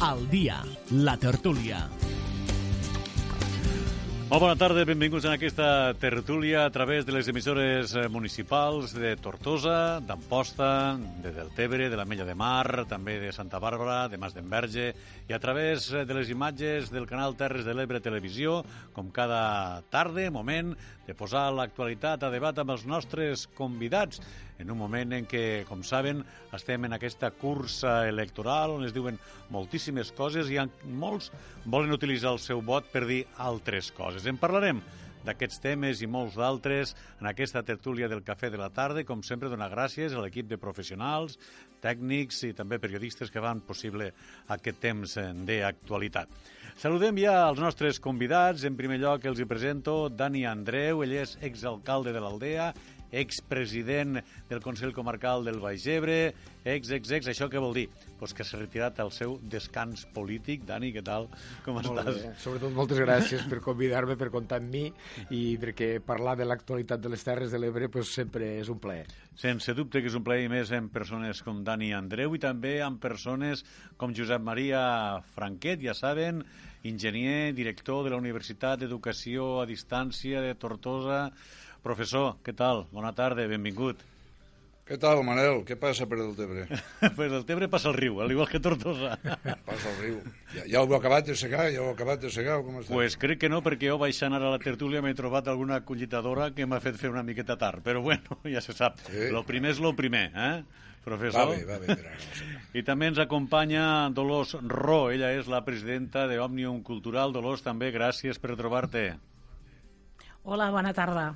Al dia, la tertúlia. Molt bona tarda, benvinguts en aquesta tertúlia a través de les emissores eh, municipals de Tortosa, d'Amposta, de Deltebre, de la Mella de Mar, també de Santa Bàrbara, de Mas d'Enverge, i a través eh, de les imatges del canal Terres de l'Ebre Televisió, com cada tarda, moment de posar l'actualitat a debat amb els nostres convidats, en un moment en què, com saben, estem en aquesta cursa electoral on es diuen moltíssimes coses i molts volen utilitzar el seu vot per dir altres coses. En parlarem d'aquests temes i molts d'altres en aquesta tertúlia del Cafè de la Tarda. Com sempre, donar gràcies a l'equip de professionals, tècnics i també periodistes que fan possible aquest temps d'actualitat. Saludem ja els nostres convidats. En primer lloc els hi presento Dani Andreu, ell és exalcalde de l'Aldea, expresident del Consell Comarcal del Baix Ebre, ex, ex, ex, això què vol dir? Pues que s'ha retirat al seu descans polític. Dani, què tal? Com Molt estàs? Bé. Sobretot moltes gràcies per convidar-me, per comptar amb mi i perquè parlar de l'actualitat de les Terres de l'Ebre pues, sempre és un plaer. Sense dubte que és un plaer més amb persones com Dani Andreu i també amb persones com Josep Maria Franquet, ja saben, enginyer, director de la Universitat d'Educació a Distància de Tortosa, Professor, què tal? Bona tarda, benvingut. Què tal, Manel? Què passa per Deltebre? pues el Tebre passa el riu, al igual que Tortosa. passa el riu. Ja, ja ho heu acabat de segar? Ja ho heu acabat de segar? Com està? Pues crec que no, perquè jo vaig anar a la tertúlia m'he trobat alguna collitadora que m'ha fet fer una miqueta tard. Però bueno, ja se sap. Sí. Lo primer és lo primer, eh? Professor. Va bé, va bé, però no. I també ens acompanya Dolors Ro, ella és la presidenta de Òmnium Cultural. Dolors, també gràcies per trobar-te. Hola, bona tarda.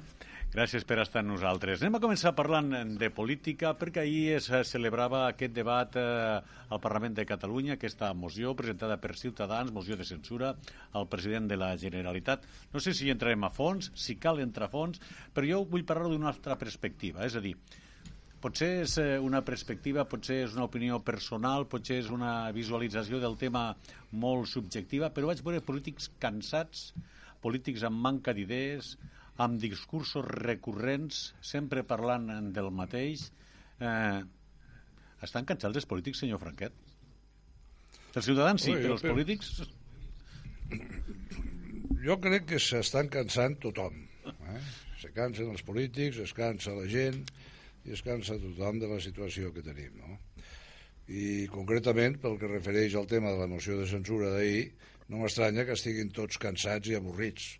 Gràcies per estar amb nosaltres. Anem a començar parlant de política, perquè ahir es celebrava aquest debat eh, al Parlament de Catalunya, aquesta moció presentada per Ciutadans, moció de censura al president de la Generalitat. No sé si hi entrarem a fons, si cal entrar a fons, però jo vull parlar d'una altra perspectiva, és a dir, potser és eh, una perspectiva, potser és una opinió personal, potser és una visualització del tema molt subjectiva, però vaig veure polítics cansats, polítics amb manca d'idees, amb discursos recurrents, sempre parlant del mateix. Eh, estan cansats els polítics, senyor Franquet? Els ciutadans sí, però els penso- polítics... Jo crec que s'estan cansant tothom. Eh? Se cansen els polítics, es cansa la gent i es cansa tothom de la situació que tenim. No? I concretament, pel que refereix al tema de la moció de censura d'ahir, no m'estranya que estiguin tots cansats i avorrits,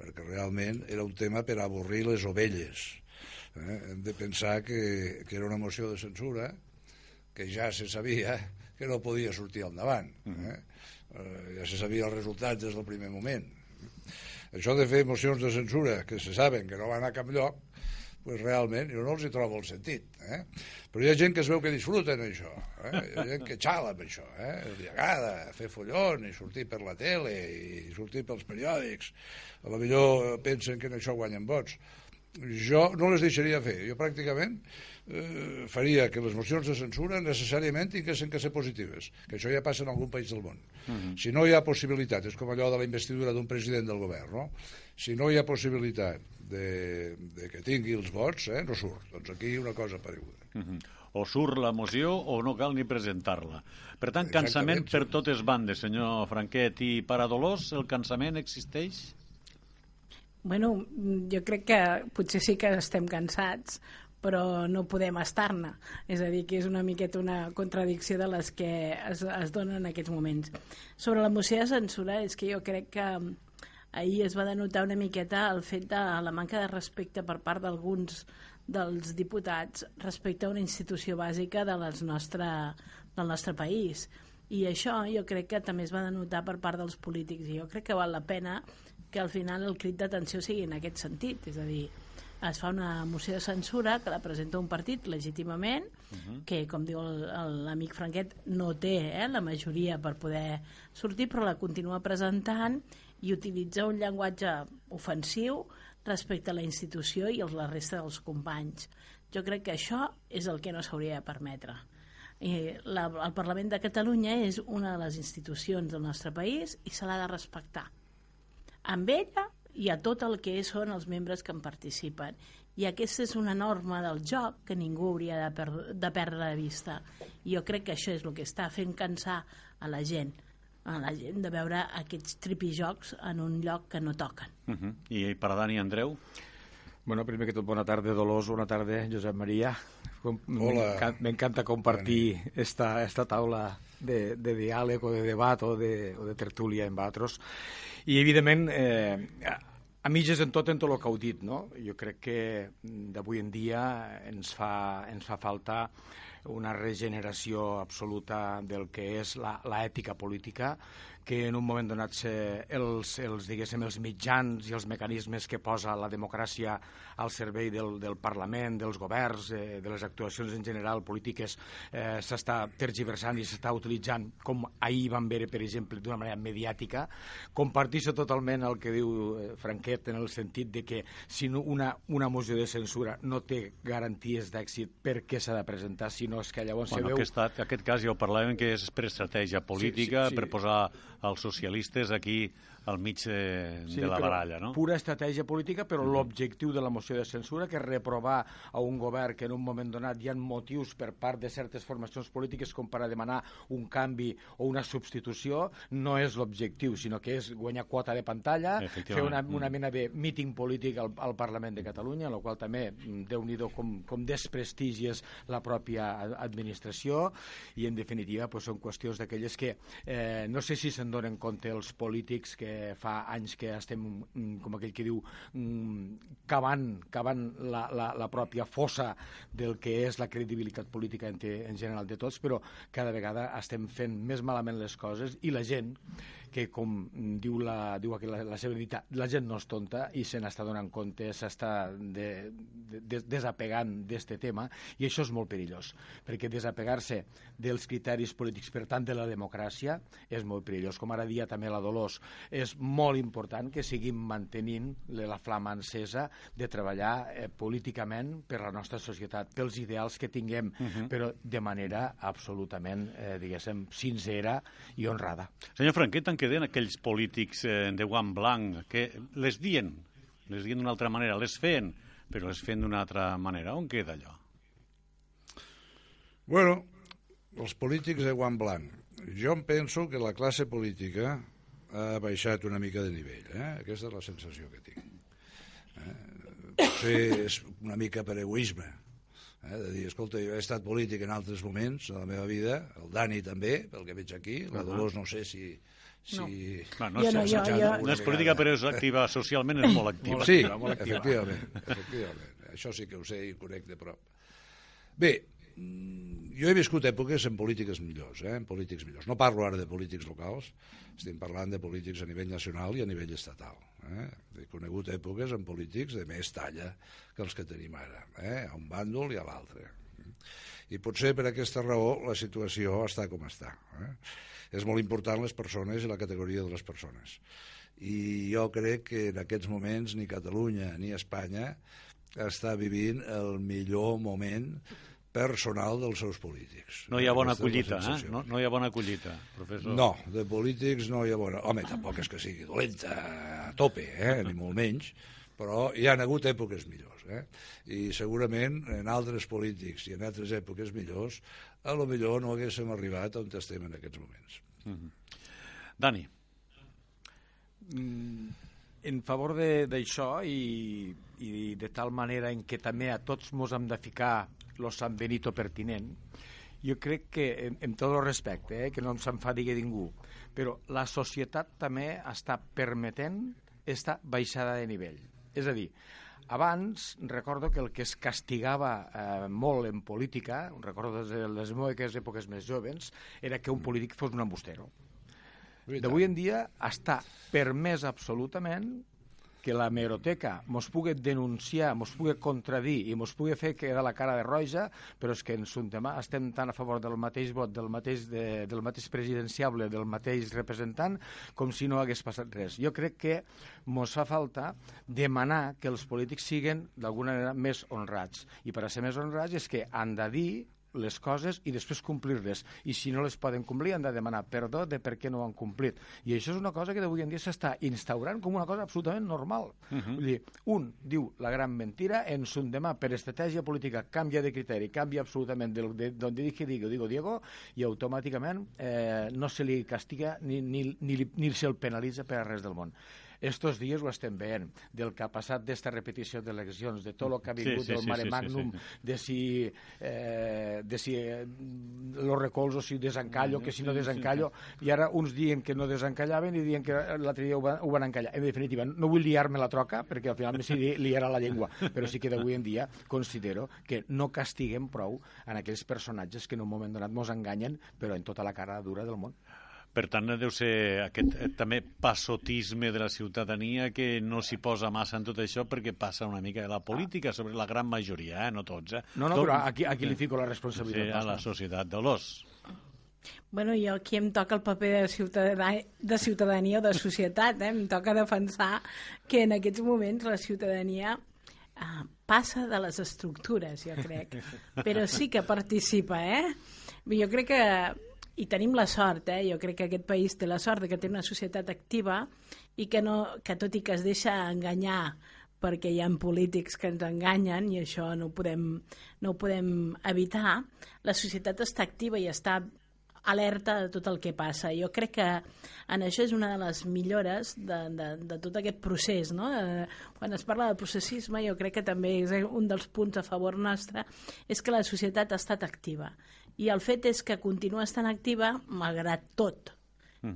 perquè realment era un tema per avorrir les ovelles. Eh? Hem de pensar que, que era una moció de censura que ja se sabia que no podia sortir al davant. Eh? Eh, ja se sabia el resultat des del primer moment. Això de fer mocions de censura que se saben que no van a cap lloc, pues realment jo no els hi trobo el sentit. Eh? Però hi ha gent que es veu que disfruten això, eh? hi ha gent que xala amb això, eh? li agrada fer follon i sortir per la tele i sortir pels periòdics. A lo millor pensen que en això guanyen vots. Jo no les deixaria fer. Jo pràcticament eh, faria que les mocions de censura necessàriament tinguessin que ser positives, que això ja passa en algun país del món. Si no hi ha possibilitat, és com allò de la investidura d'un president del govern, no? Si no hi ha possibilitat de, de que tingui els vots, eh, no surt. Doncs aquí una cosa pareguda. Mhm. O surt la moció o no cal ni presentar-la. Per tant, cansament Exactament, per sí. totes bandes, senyor Franquet. I per a Dolors el cansament existeix? Bueno, jo crec que potser sí que estem cansats, però no podem estar-ne. És a dir, que és una miqueta una contradicció de les que es, es donen en aquests moments. Sobre la moció de censura, és que jo crec que ahir es va denotar una miqueta el fet de la manca de respecte per part d'alguns dels diputats respecte a una institució bàsica de les nostre, del nostre país. I això jo crec que també es va denotar per part dels polítics i jo crec que val la pena que al final el crit d'atenció sigui en aquest sentit, és a dir, es fa una moció de censura que la presenta un partit legítimament, uh -huh. que, com diu l'amic Franquet, no té eh, la majoria per poder sortir, però la continua presentant i utilitza un llenguatge ofensiu respecte a la institució i a la resta dels companys. Jo crec que això és el que no s'hauria de permetre. I la, el Parlament de Catalunya és una de les institucions del nostre país i se l'ha de respectar. Amb ella i a tot el que són els membres que en participen. I aquesta és una norma del joc que ningú hauria de, per de perdre de vista. I jo crec que això és el que està fent cansar a la gent a la gent de veure aquests tripijocs en un lloc que no toquen. Uh -huh. I per a Dani Andreu? Bueno, primer que tot, bona tarda, Dolors, bona tarda, Josep Maria. Hola. M'encanta compartir esta, esta taula de, de diàleg o de debat o de, o de tertúlia amb altres. I, evidentment, eh, a mitges en tot, en tot el que heu dit, no? Jo crec que d'avui en dia ens fa, ens fa falta una regeneració absoluta del que és la, la ètica política, que en un moment donat els, els, diguéssim, els mitjans i els mecanismes que posa la democràcia al servei del, del Parlament, dels governs, eh, de les actuacions en general polítiques, eh, s'està tergiversant i s'està utilitzant, com ahir vam veure, per exemple, d'una manera mediàtica. Comparteixo totalment el que diu eh, Franquet en el sentit de que si una, una moció de censura no té garanties d'èxit, per què s'ha de presentar, si no és que llavors bueno, se veu... Aquest, aquest cas ja ho parlàvem, que és per estratègia política, sí, sí, sí. per posar els socialistes aquí al mig de, sí, de la baralla, no? pura estratègia política, però mm -hmm. l'objectiu de la moció de censura, que és reprovar a un govern que en un moment donat hi ha motius per part de certes formacions polítiques com per a demanar un canvi o una substitució, no és l'objectiu, sinó que és guanyar quota de pantalla, fer una, una mm. mena de míting polític al, al Parlament de Catalunya, en la qual també, mm, déu nhi com, com desprestigies la pròpia administració, i en definitiva pues, són qüestions d'aquelles que eh, no sé si se'n donen compte els polítics que fa anys que estem, mm, com aquell que diu, mm, cavant, cavant la, la, la pròpia fossa del que és la credibilitat política en, en general de tots, però cada vegada estem fent més malament les coses i la gent que, com diu la, diu aquí la, la seva dita, la gent no és tonta i se n'està donant compte, s'està de, de, desapegant d'aquest tema i això és molt perillós, perquè desapegar-se dels criteris polítics, per tant, de la democràcia, és molt perillós. Com ara dia també la Dolors, és molt important que seguim mantenint la flama encesa de treballar eh, políticament per la nostra societat, pels ideals que tinguem, uh -huh. però de manera absolutament, eh, diguéssim, sincera i honrada. Senyor Franquet, en queden aquells polítics eh, de guant blanc que les dien, les dien d'una altra manera, les feien, però les feien d'una altra manera. On queda allò? Bueno, els polítics de guant blanc. Jo em penso que la classe política ha baixat una mica de nivell. Eh? Aquesta és la sensació que tinc. Eh? Potser és una mica per egoisme, eh? de dir, escolta, jo he estat polític en altres moments de la meva vida, el Dani també, pel que veig aquí, la Dolors no sé si Sí. No. no, jo no, jo, jo... no és política, però és activa socialment, és molt activa. Sí, molt activa. efectivament, efectivament. Això sí que ho sé i conec de prop. Bé, mm, jo he viscut èpoques en polítiques millors, eh? en polítics millors. No parlo ara de polítics locals, estem parlant de polítics a nivell nacional i a nivell estatal. Eh? He conegut èpoques en polítics de més talla que els que tenim ara, eh? a un bàndol i a l'altre. I potser per aquesta raó la situació està com està. Eh? És molt important les persones i la categoria de les persones. I jo crec que en aquests moments ni Catalunya ni Espanya està vivint el millor moment personal dels seus polítics. No hi ha bona collita, eh? No, no hi ha bona collita, professor. No, de polítics no hi ha bona... Home, tampoc és que sigui dolenta a tope, eh? ni molt menys, però hi han hagut èpoques millors. Eh? I segurament en altres polítics i en altres èpoques millors a lo millor no haguéssim arribat on estem en aquests moments. Mm -hmm. Dani. Mm, en favor d'això i, i de tal manera en què també a tots mos hem de ficar lo San Benito pertinent, jo crec que, en, en tot el respecte, eh, que no se'n fa dir ningú, però la societat també està permetent esta baixada de nivell. És a dir, abans recordo que el que es castigava eh, molt en política, recordo des de les meves èpoques més joves, era que un polític fos un embustero. D'avui en dia està permès absolutament que la meroteca mos pugui denunciar, mos pugui contradir i mos pugui fer quedar la cara de roja, però és que en un tema estem tan a favor del mateix vot, del mateix, de, del mateix presidenciable, del mateix representant, com si no hagués passat res. Jo crec que mos fa falta demanar que els polítics siguin d'alguna manera més honrats. I per a ser més honrats és que han de dir les coses i després complir-les. I si no les poden complir, han de demanar perdó de per què no ho han complit. I això és una cosa que d'avui en dia s'està instaurant com una cosa absolutament normal. Uh -huh. Vull dir, un diu la gran mentira, en son demà, per estratègia política, canvia de criteri, canvia absolutament de, de donde dije digo, digo Diego, i automàticament eh, no se li castiga ni, ni, ni, ni se'l penalitza per a res del món. Estos dies ho estem veient, del que ha passat d'esta repetició d'eleccions, de tot el que ha vingut sí, sí, del sí, mare sí, sí, magnum, sí. de si, eh, de si eh, los recolzos, si desencallo, que si no desencallo, i ara uns diuen que no desencallaven i diuen que l'altre dia ho van, ho van encallar. En definitiva, no vull liar-me la troca, perquè al final m'hi li, liarà la llengua, però sí que d'avui en dia considero que no castiguem prou en aquells personatges que en un moment donat mos enganyen, però en tota la cara dura del món. Per tant, deu ser aquest eh, també passotisme de la ciutadania que no s'hi posa massa en tot això perquè passa una mica de la política sobre la gran majoria, eh? no tots. Eh? No, no, Tot- però aquí, aquí li fico la responsabilitat. Sí, a la societat de l'os. Bueno, jo aquí em toca el paper de, ciutadà, de ciutadania o de societat, eh? em toca defensar que en aquests moments la ciutadania ah, passa de les estructures, jo crec, però sí que participa, eh? Jo crec que, i tenim la sort, eh? jo crec que aquest país té la sort de que té una societat activa i que, no, que tot i que es deixa enganyar perquè hi ha polítics que ens enganyen i això no ho podem, no ho podem evitar, la societat està activa i està alerta de tot el que passa. Jo crec que en això és una de les millores de, de, de tot aquest procés. No? Eh, quan es parla del processisme, jo crec que també és un dels punts a favor nostre, és que la societat ha estat activa. I el fet és que continua estant activa malgrat tot.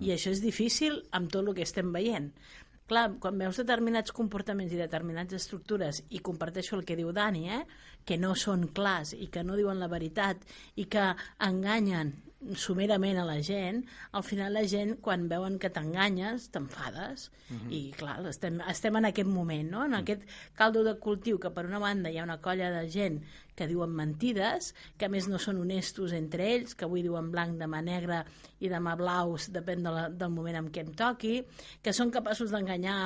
I això és difícil amb tot el que estem veient. Clar, quan veus determinats comportaments i determinades estructures, i comparteixo el que diu Dani, eh? que no són clars i que no diuen la veritat i que enganyen somerament a la gent, al final la gent, quan veuen que t'enganyes, t'enfades. I, clar, estem, estem en aquest moment, no? en aquest caldo de cultiu que, per una banda, hi ha una colla de gent que diuen mentides, que a més no són honestos entre ells, que avui diuen blanc, demà negre i demà blaus, depèn de la, del moment en què em toqui, que són capaços d'enganyar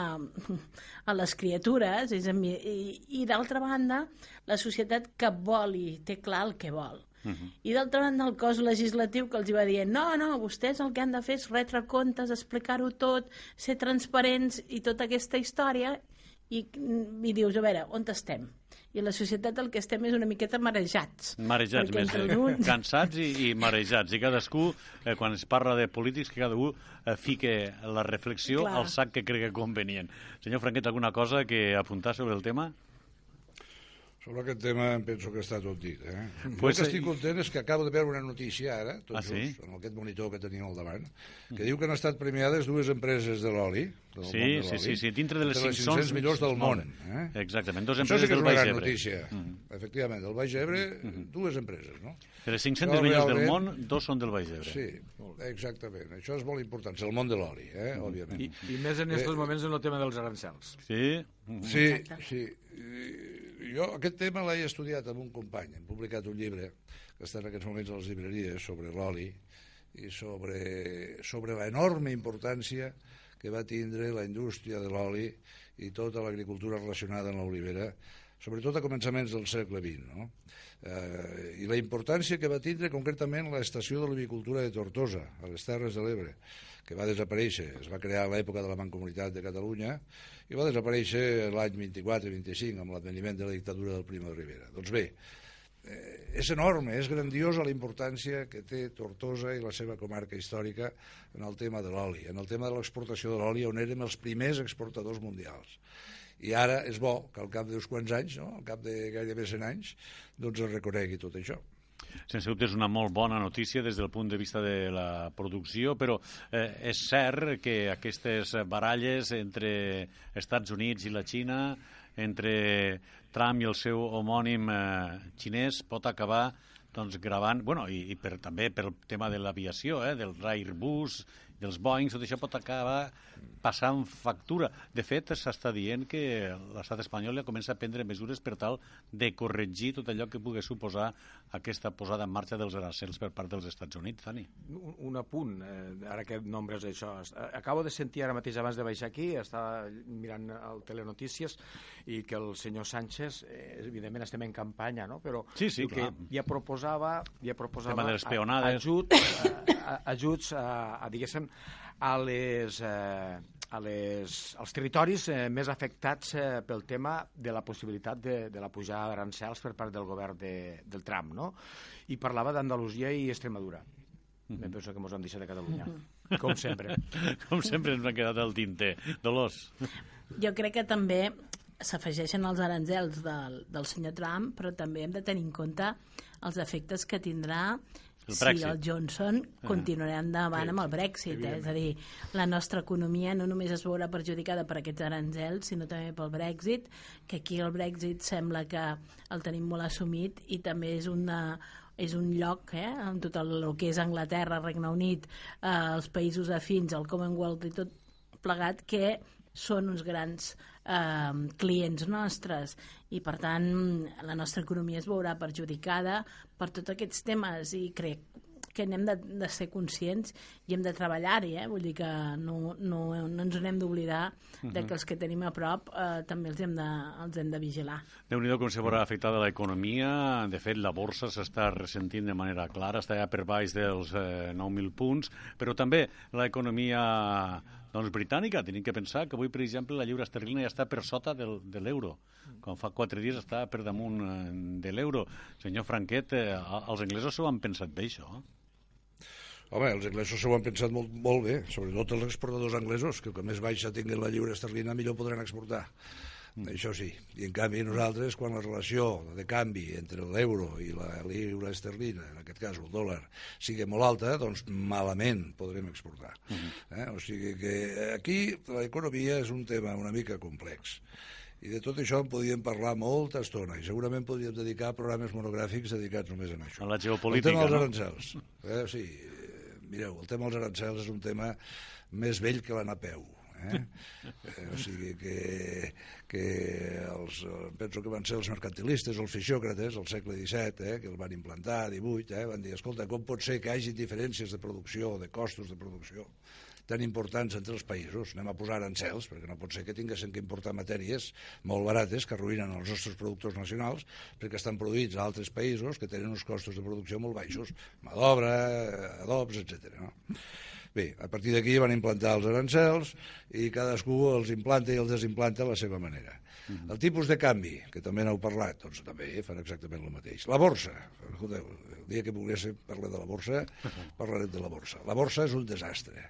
a les criatures, és a mi, i, i d'altra banda, la societat que vol i té clar el que vol. Uh -huh. I d'altra banda el cos legislatiu que els va dient no, no, vostès el que han de fer és retre comptes, explicar-ho tot, ser transparents i tota aquesta història i, i dius, a veure, on estem? I la societat el que estem és una miqueta marejats. Marejats, més eh, uns- cansats i, i marejats. I cadascú, eh, quan es parla de polítics, que cadascú eh, fique la reflexió Clar. al sac que cregui convenient. Senyor Franquet, alguna cosa que apuntar sobre el tema? Sobre aquest tema em penso que està tot dit. Eh? Pues, el que eh, estic content és que acabo de veure una notícia ara, tot Ah, sí? just, en aquest monitor que tenim al davant, que diu que han estat premiades dues empreses de l'oli, del Sí, món de sí, l'oli, sí, sí, dintre de les entre 500 millors del món. Eh? Exactament, sí empreses que és del una Baix gran Ebre. Mm. notícia. Efectivament, del Baix Ebre, dues empreses, no? De les 500 Però millors del món, dos són del Baix Ebre. Sí, exactament. Això és molt important, és el món de l'oli, eh? òbviament. I, I més en aquests moments en el tema dels arancels. Sí? Sí, sí. I Jo aquest tema l'he estudiat amb un company. Hem publicat un llibre que està en aquests moments a les llibreries sobre l'oli i sobre, sobre l'enorme importància que va tindre la indústria de l'oli i tota l'agricultura relacionada amb l'olivera, sobretot a començaments del segle XX. No? Eh, I la importància que va tindre concretament l'estació de l'olivicultura de Tortosa, a les Terres de l'Ebre, que va desaparèixer. Es va crear a l'època de la Mancomunitat de Catalunya i va desaparèixer l'any 24-25 amb l'adveniment de la dictadura del Primo de Rivera. Doncs bé, eh, és enorme, és grandiosa la importància que té Tortosa i la seva comarca històrica en el tema de l'oli, en el tema de l'exportació de l'oli, on érem els primers exportadors mundials. I ara és bo que al cap d'uns quants anys, no? al cap de gairebé 100 anys, doncs es reconegui tot això. Sense dubte és una molt bona notícia des del punt de vista de la producció, però eh, és cert que aquestes baralles entre Estats Units i la Xina, entre Trump i el seu homònim eh, xinès, pot acabar doncs, gravant, bueno, i, i per, també pel tema de l'aviació, eh, del Airbus, dels Boeing, tot això pot acabar passant factura. De fet, s'està dient que l'estat espanyol ja comença a prendre mesures per tal de corregir tot allò que pugui suposar aquesta posada en marxa dels arancels per part dels Estats Units, Dani. Un, un apunt, eh, ara que nombres això. Acabo de sentir ara mateix abans de baixar aquí, estava mirant el Telenotícies, i que el senyor Sánchez, eh, evidentment estem en campanya, no? però sí, sí, que ja proposava, ja proposava peonades. ajuts, a, ajuts a, a, diguéssim, a les, eh, a les, als territoris eh, més afectats eh, pel tema de la possibilitat de, de la pujada d'arancels per part del govern de, del Trump, no? I parlava d'Andalusia i Extremadura. Mm -hmm. penso que ens han deixat de Catalunya, mm -hmm. com sempre. com sempre ens ha quedat el tinter. Dolors. Jo crec que també s'afegeixen els aranzels del, del senyor Trump, però també hem de tenir en compte els efectes que tindrà el si el Johnson continuarà endavant Sí, amb el Brexit. Eh? És a dir, la nostra economia no només es veurà perjudicada per aquests aranzels, sinó també pel Brexit, que aquí el Brexit sembla que el tenim molt assumit i també és una, és un lloc, eh, amb tot el, el que és Anglaterra, Regne Unit, eh, els països afins, el Commonwealth i tot plegat, que són uns grans eh, clients nostres i per tant la nostra economia es veurà perjudicada per tots aquests temes i crec que n'hem de, de ser conscients i hem de treballar-hi, eh? vull dir que no, no, no ens n'hem d'oblidar de que els que tenim a prop eh, també els hem de, els hem de vigilar. déu nhi com se veurà afectada l'economia. De fet, la borsa s'està ressentint de manera clara, està ja per baix dels eh, 9.000 punts, però també l'economia doncs, britànica. Tenim que pensar que avui, per exemple, la lliura esterlina ja està per sota del, de l'euro. Quan fa quatre dies està per damunt eh, de l'euro. Senyor Franquet, eh, els anglesos s'ho han pensat bé, això? Home, els anglesos s'ho han pensat molt, molt bé, sobretot els exportadors anglesos, que com més baixa tinguin la lliure esterlina, millor podran exportar. Mm. Això sí. I en canvi nosaltres, quan la relació de canvi entre l'euro i la lliure esterlina, en aquest cas el dòlar, sigui molt alta, doncs malament podrem exportar. Mm -hmm. eh? O sigui que aquí l'economia és un tema una mica complex. I de tot això en podíem parlar molta estona i segurament podríem dedicar programes monogràfics dedicats només a això. A la geopolítica, El tema dels no? Eh? Sí, mireu, el tema dels arancels és un tema més vell que la Napeu. Eh? eh, o sigui que, que els, eh, penso que van ser els mercantilistes, els fisiòcrates, al segle XVII, eh, que els van implantar, 18, eh, van dir, escolta, com pot ser que hi hagi diferències de producció, de costos de producció, tan importants entre els països, anem a posar arancels, perquè no pot ser que tinguessin que importar matèries molt barates que arruïnen els nostres productors nacionals, perquè estan produïts a altres països que tenen uns costos de producció molt baixos, mà d'obra, adobs, etc. No? Bé, a partir d'aquí van implantar els arancels i cadascú els implanta i els desimplanta a la seva manera. El tipus de canvi, que també n'heu parlat, doncs també fan exactament el mateix. La borsa, escolteu, el dia que volgués parlar de la borsa, parlarem de la borsa. La borsa és un desastre,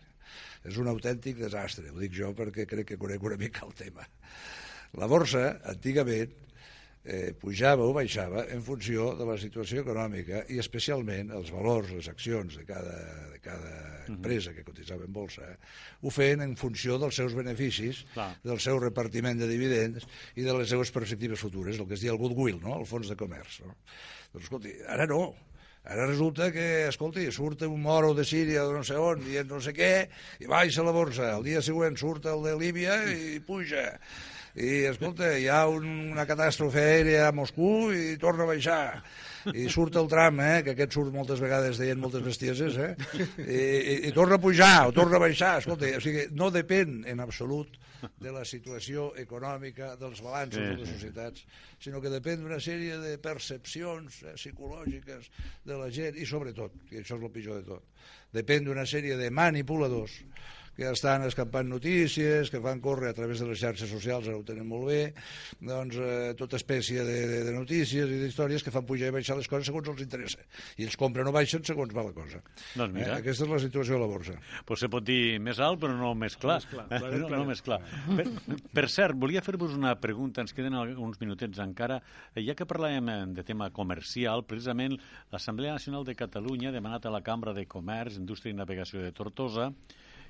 és un autèntic desastre, ho dic jo perquè crec que conec una mica el tema. La borsa, antigament, eh, pujava o baixava en funció de la situació econòmica i especialment els valors, les accions de cada, de cada empresa que cotitzava en bolsa, eh, ho feien en funció dels seus beneficis, Clar. del seu repartiment de dividends i de les seues perspectives futures, el que es diu el goodwill, no? el fons de comerç. No? Doncs escolti, ara no, Ara resulta que, escolti, surt un moro de Síria o no sé on, dient no sé què, i baixa la borsa. El dia següent surt el de Líbia i puja. I, escolta, hi ha un, una catàstrofe aèria a Moscou i torna a baixar. I surt el tram, eh, que aquest surt moltes vegades deien moltes bestieses, eh, i, i, i torna a pujar o torna a baixar. Escolta, o sigui, no depèn en absolut de la situació econòmica, dels balanços Sí, de les societats, sinó que depèn d'una sèrie de percepcions eh, psicològiques de la gent i sobretot, i això és el pitjor de tot, depèn d'una sèrie de manipuladors que estan escampant notícies, que fan córrer a través de les xarxes socials, ara ho tenen molt bé, doncs eh, tota espècie de, de, de notícies i d'històries que fan pujar i baixar les coses segons els interessa. I ells compren o baixen segons va la cosa. Doncs mira. Eh, aquesta és la situació a la borsa. Pues se pot dir més alt, però no més clar. Més clar, Eh, claret, no, no més clar. Per, per cert, volia fer-vos una pregunta, ens queden uns minutets encara. Eh, Ja que parlàvem eh, de tema comercial, precisament l'Assemblea Nacional de Catalunya ha demanat a la Cambra de Comerç, Indústria i Navegació de Tortosa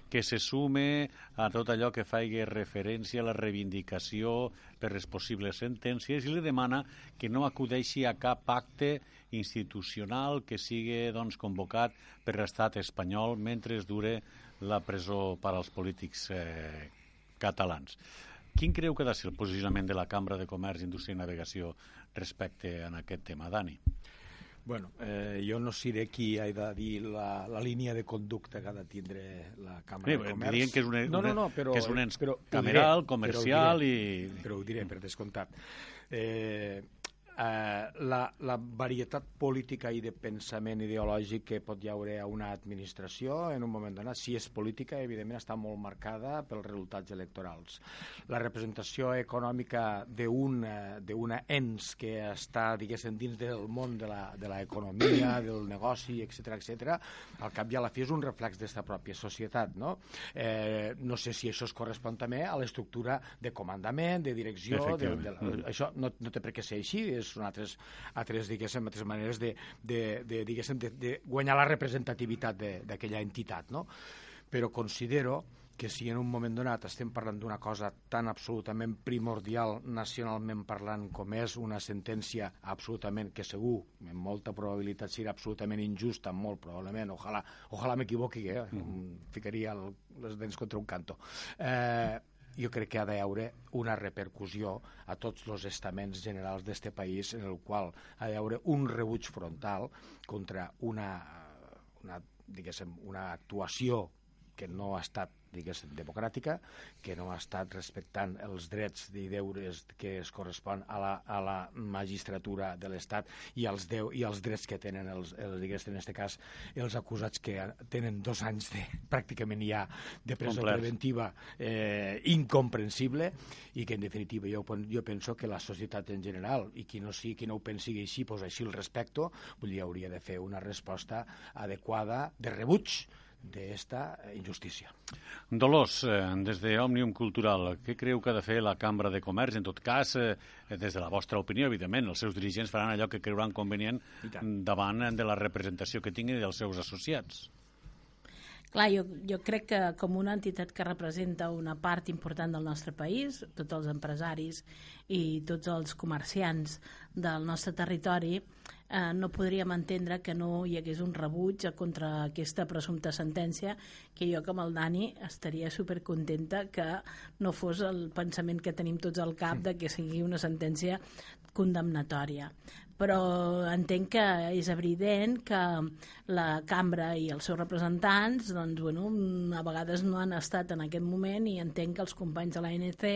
que se sume a tot allò que faci referència a la reivindicació per les possibles sentències i li demana que no acudeixi a cap pacte institucional que sigui doncs, convocat per l'estat espanyol mentre es dure la presó per als polítics eh, catalans. Quin creu que ha de ser el posicionament de la Cambra de Comerç, Indústria i Navegació respecte a aquest tema, Dani? Bueno, eh, jo no seré qui ha de dir la, la línia de conducta que ha de tindre la Cambra Bé, de Comerç. dirien que és un- no, no, no, però, que és un ens però, cameral, diré, comercial però ho diré, i- Però ho diré, per descomptat. Eh, eh, la, la varietat política i de pensament ideològic que pot hi haure a una administració en un moment donat, si és política, evidentment està molt marcada pels resultats electorals. La representació econòmica d'un eh, d'una ens que està, diguéssim, dins del món de la- de l'economia, del negoci, etc etc, al cap i a la fi és un reflex d'esta pròpia societat, no? Eh, no sé si això es correspon també a l'estructura de comandament, de direcció, de, de, la, això no, no té per què ser així, és són altres, altres, diguéssim, altres maneres de, de, de, diguéssim, de, de guanyar la representativitat de- d'aquella entitat, no? Però considero que si en un moment donat estem parlant d'una cosa tan absolutament primordial nacionalment parlant com és una sentència absolutament que segur, amb molta probabilitat serà absolutament injusta, molt probablement, ojalà, ojalà m'equivoqui, eh? Mm. ficaria el, les dents contra un canto. Eh, jo crec que ha d'haure una repercussió a tots els estaments generals d'este país en el qual ha d'haure un rebuig frontal contra una, una, diguéssim, una actuació que no ha estat diguéssim, democràtica, que no ha estat respectant els drets i deures que es correspon a la, a la magistratura de l'Estat i, els deu, i els drets que tenen els, els diguéssim, en aquest cas els acusats que tenen dos anys de, pràcticament ja de presó Complerts. preventiva eh, incomprensible i que en definitiva jo, jo penso que la societat en general i qui no, sigui, qui no ho pensi així, pues així el respecto, vull dir, hauria de fer una resposta adequada de rebuig d'esta injustícia. Dolors, eh, des de Òmnium Cultural, què creu que ha de fer la Cambra de Comerç? En tot cas, eh, des de la vostra opinió, evidentment, els seus dirigents faran allò que creuran convenient davant de la representació que tinguin dels seus associats. Clar, jo, jo crec que com una entitat que representa una part important del nostre país, tots els empresaris i tots els comerciants del nostre territori, eh, no podríem entendre que no hi hagués un rebuig contra aquesta presumpta sentència que jo com el Dani estaria supercontenta que no fos el pensament que tenim tots al cap de que sigui una sentència condemnatòria però entenc que és evident que la cambra i els seus representants doncs, bueno, a vegades no han estat en aquest moment i entenc que els companys de l'ANC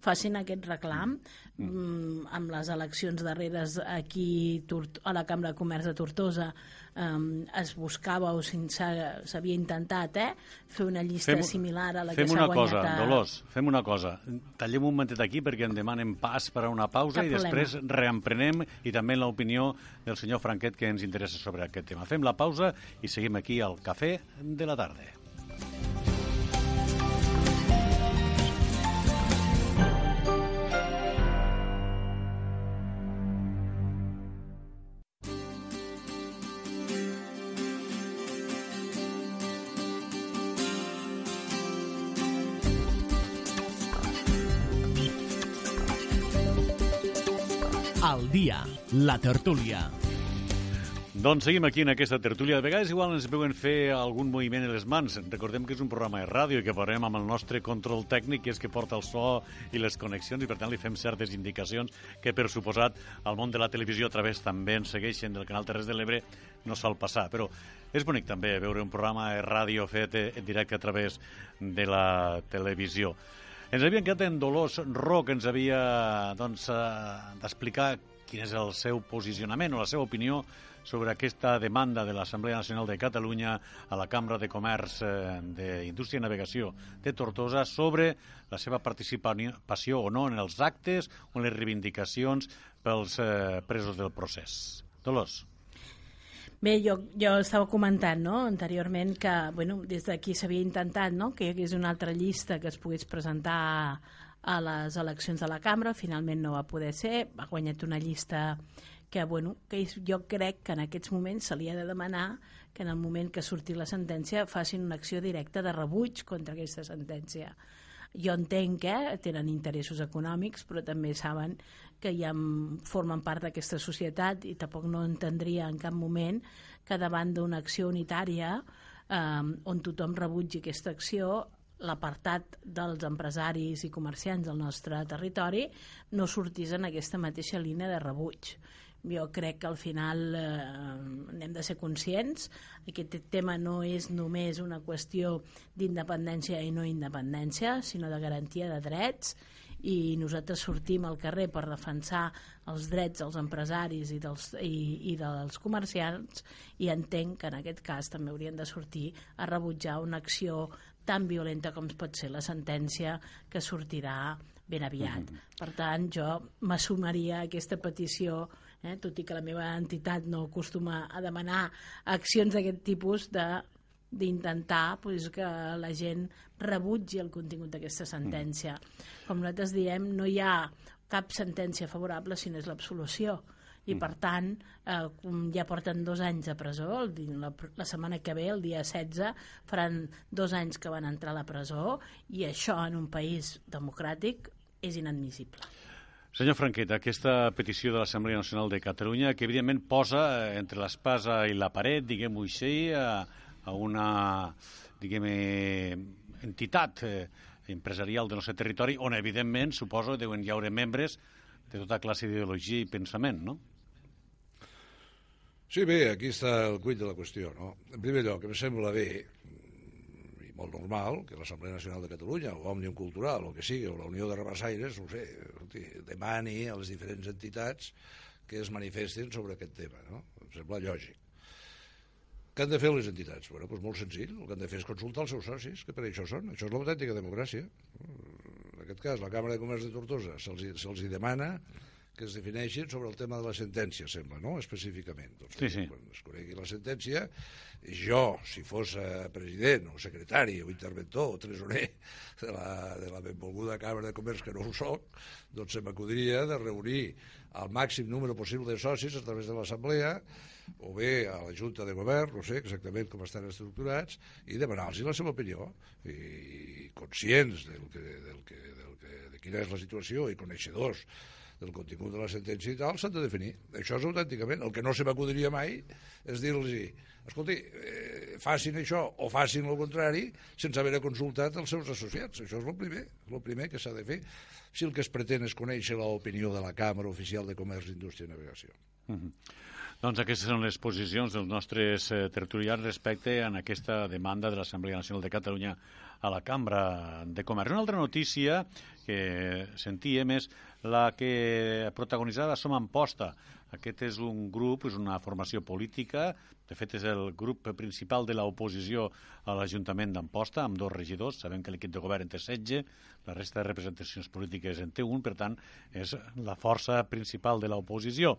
facin aquest reclam mm. amb les eleccions darreres aquí a la Cambra de Comerç de Tortosa um, es buscava o s'havia intentat eh, fer una llista Fem- similar a la fem que s'ha una guanyat cosa, a... Dolors, fem una cosa. Tallem un momentet aquí perquè em demanen pas per a una pausa Cap i problema. després reemprenem i també l'opinió del senyor Franquet que ens interessa sobre aquest tema. Fem la pausa i seguim aquí al Cafè de la tarda. Al dia, la tertúlia. Doncs seguim aquí en aquesta tertúlia. De vegades igual ens veuen fer algun moviment en les mans. Recordem que és un programa de ràdio i que parlem amb el nostre control tècnic, que és que porta el so i les connexions, i per tant li fem certes indicacions que, per suposat, al món de la televisió a través també ens segueixen del canal Terres de l'Ebre, no sol passar. Però és bonic també veure un programa de ràdio fet en directe a través de la televisió. Ens havien quedat en Dolors Ro, que ens havia doncs, eh, d'explicar quin és el seu posicionament o la seva opinió sobre aquesta demanda de l'Assemblea Nacional de Catalunya a la Cambra de Comerç eh, d'Indústria i Navegació de Tortosa sobre la seva participació o no en els actes o en les reivindicacions pels eh, presos del procés. Dolors. Bé, jo, jo estava comentant no, anteriorment que bueno, des d'aquí s'havia intentat no, que hi hagués una altra llista que es pogués presentar a les eleccions de la cambra, finalment no va poder ser, ha guanyat una llista que, bueno, que jo crec que en aquests moments se li ha de demanar que en el moment que surti la sentència facin una acció directa de rebuig contra aquesta sentència. Jo entenc que tenen interessos econòmics, però també saben que ja formen part d'aquesta societat i tampoc no entendria en cap moment que davant d'una acció unitària eh, on tothom rebutgi aquesta acció l'apartat dels empresaris i comerciants del nostre territori no sortís en aquesta mateixa línia de rebuig. Jo crec que al final eh, hem de ser conscients. Aquest tema no és només una qüestió d'independència i no independència, sinó de garantia de drets i nosaltres sortim al carrer per defensar els drets dels empresaris i dels, i, i dels comerciants i entenc que en aquest cas també haurien de sortir a rebutjar una acció tan violenta com pot ser la sentència que sortirà ben aviat. Mm -hmm. Per tant, jo m'assumaria a aquesta petició eh, tot i que la meva entitat no acostuma a demanar accions d'aquest tipus de d'intentar pues, que la gent rebutgi el contingut d'aquesta sentència. Com nosaltres diem, no hi ha cap sentència favorable si no és l'absolució i per tant eh, ja porten dos anys a presó el, la, la setmana que ve, el dia 16 faran dos anys que van entrar a la presó i això en un país democràtic és inadmissible. Senyor Franqueta, aquesta petició de l'Assemblea Nacional de Catalunya, que evidentment posa eh, entre l'espasa i la paret, diguem-ho així, a, a una, diguem entitat eh, empresarial del nostre territori, on, evidentment, suposo, deuen hi haure membres de tota classe d'ideologia i pensament, no? Sí, bé, aquí està el cuit de la qüestió, no? En primer lloc, em sembla bé i molt normal que l'Assemblea Nacional de Catalunya o Òmnium Cultural o que sigui, o la Unió de Rabassaires, no sé, demani a les diferents entitats que es manifestin sobre aquest tema, no? Em sembla lògic. Què han de fer les entitats? Bueno, doncs molt senzill, el que han de fer és consultar els seus socis, que per això són. Això és l'autèntica democràcia. En aquest cas, la Càmera de Comerç de Tortosa se'ls se demana que es defineixin sobre el tema de la sentència, sembla, no?, específicament. Doncs, sí, sí. Quan es conegui la sentència, jo, si fos president o secretari o interventor o tresorer de la, de la benvolguda Càmera de Comerç, que no ho soc, doncs se m'acudiria de reunir el màxim número possible de socis a través de l'assemblea o bé a la Junta de Govern, no sé exactament com estan estructurats, i demanar-los la seva opinió, i conscients del que, del que, del que, de quina és la situació i coneixedors del contingut de la sentència i tal, s'han de definir. Això és autènticament. El que no se m'acudiria mai és dir-los escolti, eh, facin això o facin el contrari sense haver consultat els seus associats. Això és el primer, el primer que s'ha de fer si el que es pretén és conèixer l'opinió de la Càmera Oficial de Comerç, Indústria i Navegació. Uh -huh. Doncs aquestes són les posicions dels nostres eh, tertulians respecte a aquesta demanda de l'Assemblea Nacional de Catalunya a la Cambra de Comerç. Una altra notícia que sentíem és la que protagonitzava Som Amposta. Aquest és un grup, és una formació política, de fet és el grup principal de l'oposició a l'Ajuntament d'Amposta, amb dos regidors, sabem que l'equip de govern en té 16, la resta de representacions polítiques en té un, per tant, és la força principal de l'oposició.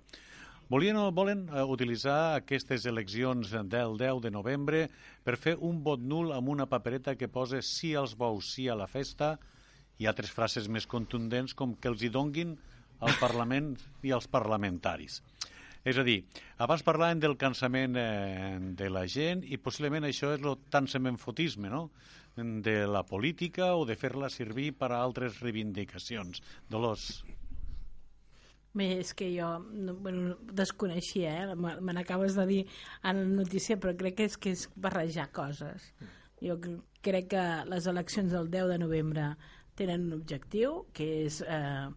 Volien o volen eh, utilitzar aquestes eleccions del 10 de novembre per fer un vot nul amb una papereta que posa sí als bous, sí a la festa i altres frases més contundents com que els hi donguin al Parlament i als parlamentaris. És a dir, abans parlàvem del cansament eh, de la gent i possiblement això és el tan semenfotisme, no?, de la política o de fer-la servir per a altres reivindicacions. Dolors. Bé, és que jo no, bueno, desconeixia, eh? me n'acabes de dir a la notícia, però crec que és que és barrejar coses. Jo crec que les eleccions del 10 de novembre tenen un objectiu, que és eh,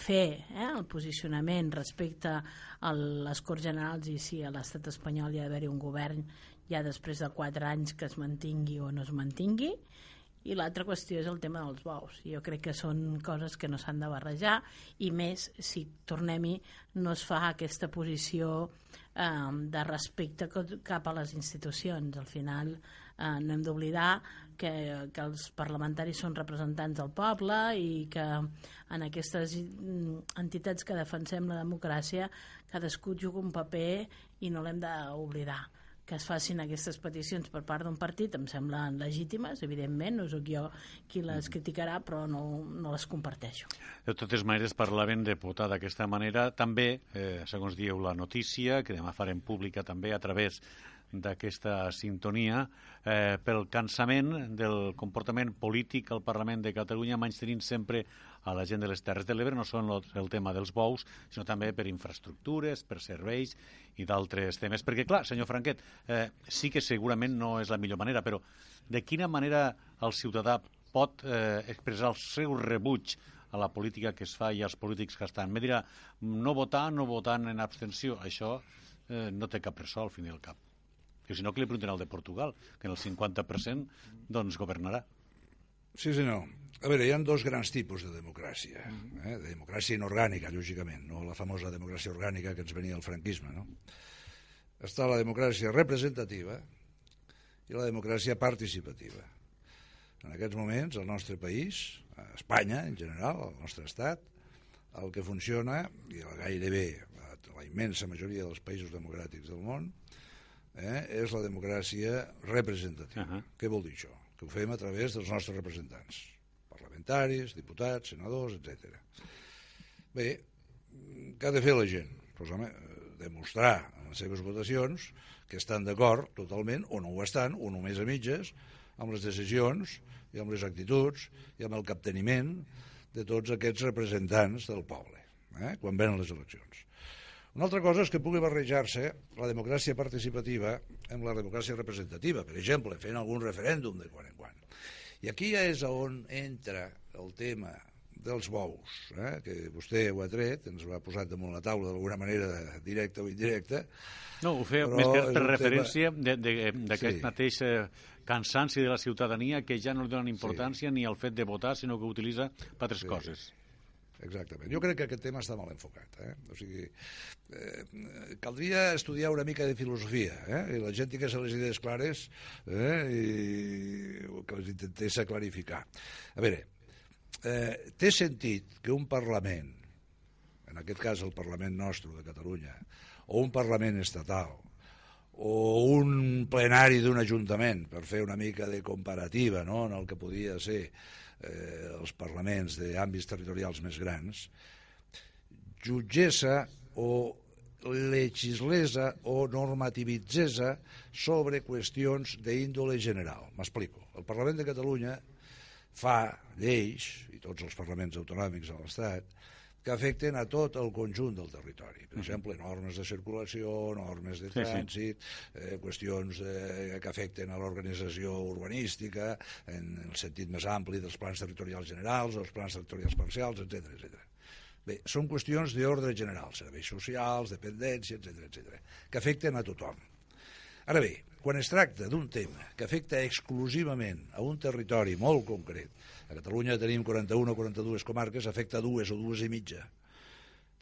fer eh, el posicionament respecte a les Corts Generals i si a l'estat espanyol hi ha d'haver un govern ja després de quatre anys que es mantingui o no es mantingui i l'altra qüestió és el tema dels bous. Jo crec que són coses que no s'han de barrejar i més si, tornem-hi, no es fa aquesta posició eh, de respecte cap a les institucions. Al final eh, no hem d'oblidar que, que els parlamentaris són representants del poble i que en aquestes mm, entitats que defensem la democràcia cadascú juga un paper i no l'hem d'oblidar que es facin aquestes peticions per part d'un partit em semblen legítimes, evidentment, no sóc jo qui les criticarà, però no, no les comparteixo. De totes maneres, parlaven de votar d'aquesta manera. També, eh, segons dieu la notícia, que demà farem pública també a través d'aquesta sintonia eh, pel cansament del comportament polític al Parlament de Catalunya menys tenint sempre a la gent de les Terres de l'Ebre, no són el tema dels bous, sinó també per infraestructures, per serveis i d'altres temes. Perquè, clar, senyor Franquet, eh, sí que segurament no és la millor manera, però de quina manera el ciutadà pot eh, expressar el seu rebuig a la política que es fa i als polítics que estan. Me dirà, no votar, no votant en abstenció, això eh, no té cap ressò al fin i al cap. Que si no, que li pregunten al de Portugal, que en el 50% doncs governarà. Sí, senyor. A veure, hi ha dos grans tipus de democràcia. Eh? De democràcia inorgànica, lògicament, no la famosa democràcia orgànica que ens venia el franquisme. No? Està la democràcia representativa i la democràcia participativa. En aquests moments, el nostre país, Espanya en general, el nostre estat, el que funciona, i gairebé la immensa majoria dels països democràtics del món, eh, és la democràcia representativa. Uh -huh. Què vol dir això? Que ho fem a través dels nostres representants, parlamentaris, diputats, senadors, etc. Bé, què ha de fer la gent? Pues, home, demostrar en les seves votacions que estan d'acord totalment, o no ho estan, o només a mitges, amb les decisions i amb les actituds i amb el capteniment de tots aquests representants del poble, eh, quan venen les eleccions. Una altra cosa és que pugui barrejar-se la democràcia participativa amb la democràcia representativa, per exemple, fent algun referèndum de quan en quan. I aquí ja és on entra el tema dels bous, eh? que vostè ho ha tret, ens ho ha posat damunt la taula d'alguna manera directa o indirecta. No, ho feia més que per referència tema... d'aquest sí. mateix eh, cansanci de la ciutadania que ja no li donen importància sí. ni al fet de votar, sinó que utilitza per altres sí. coses exactament. Jo crec que aquest tema està mal enfocat. Eh? O sigui, eh, caldria estudiar una mica de filosofia, eh? i la gent tingués les idees clares eh? i que les intentés clarificar. A veure, eh, té sentit que un Parlament, en aquest cas el Parlament nostre de Catalunya, o un Parlament estatal, o un plenari d'un ajuntament, per fer una mica de comparativa no? en el que podia ser eh, els parlaments d'àmbits territorials més grans, jutgessa o legislesa o normativitzesa sobre qüestions d'índole general. M'explico. El Parlament de Catalunya fa lleis, i tots els parlaments autonòmics de l'Estat, que afecten a tot el conjunt del territori. Per exemple, normes de circulació, normes de trànsit. Eh, qüestions eh, que afecten a l'organització urbanística, en el sentit més ampli dels plans territorials generals, els plans territorials parcials, etc etc. Bé, són qüestions d'ordre general, serveis socials, dependència, etc etc, que afecten a tothom. Ara bé, quan es tracta d'un tema que afecta exclusivament a un territori molt concret, a Catalunya tenim 41 o 42 comarques, afecta dues o dues i mitja.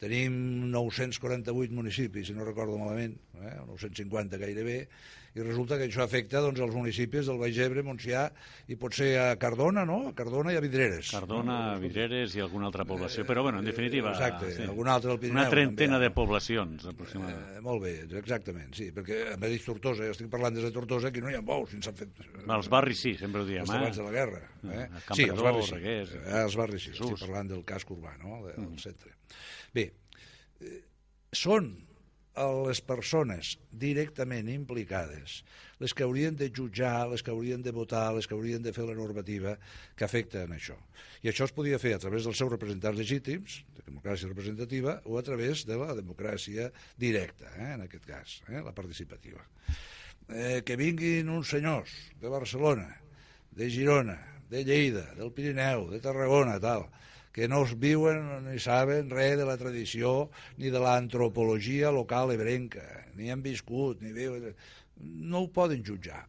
Tenim 948 municipis, si no recordo malament, eh? 950 gairebé, i resulta que això afecta doncs, els municipis del Baix Ebre, Montsià i potser a Cardona, no? A Cardona i a Vidreres. Cardona, no? Vidreres i alguna altra població, però bueno, en definitiva... Exacte, sí. alguna altra del Pirineu. Una trentena també. de poblacions, aproximadament. Eh, molt bé, exactament, sí, perquè m'ha dit Tortosa, jo estic parlant des de Tortosa, que no hi ha bous, fins han fet... Els barris sí, sempre ho diem, eh? abans de la guerra. Eh? Sí, els barris sí. Reguers, eh, els barris sí, estic parlant del casc urbà, no?, del mm. centre. Bé, eh, són les persones directament implicades, les que haurien de jutjar, les que haurien de votar, les que haurien de fer la normativa que afecten això. I això es podia fer a través dels seus representants legítims, de democràcia representativa, o a través de la democràcia directa, eh, en aquest cas, eh, la participativa. Eh, que vinguin uns senyors de Barcelona, de Girona, de Lleida, del Pirineu, de Tarragona, tal, que no es viuen ni saben res de la tradició ni de l'antropologia local ebrenca, ni han viscut, ni viuen... No ho poden jutjar.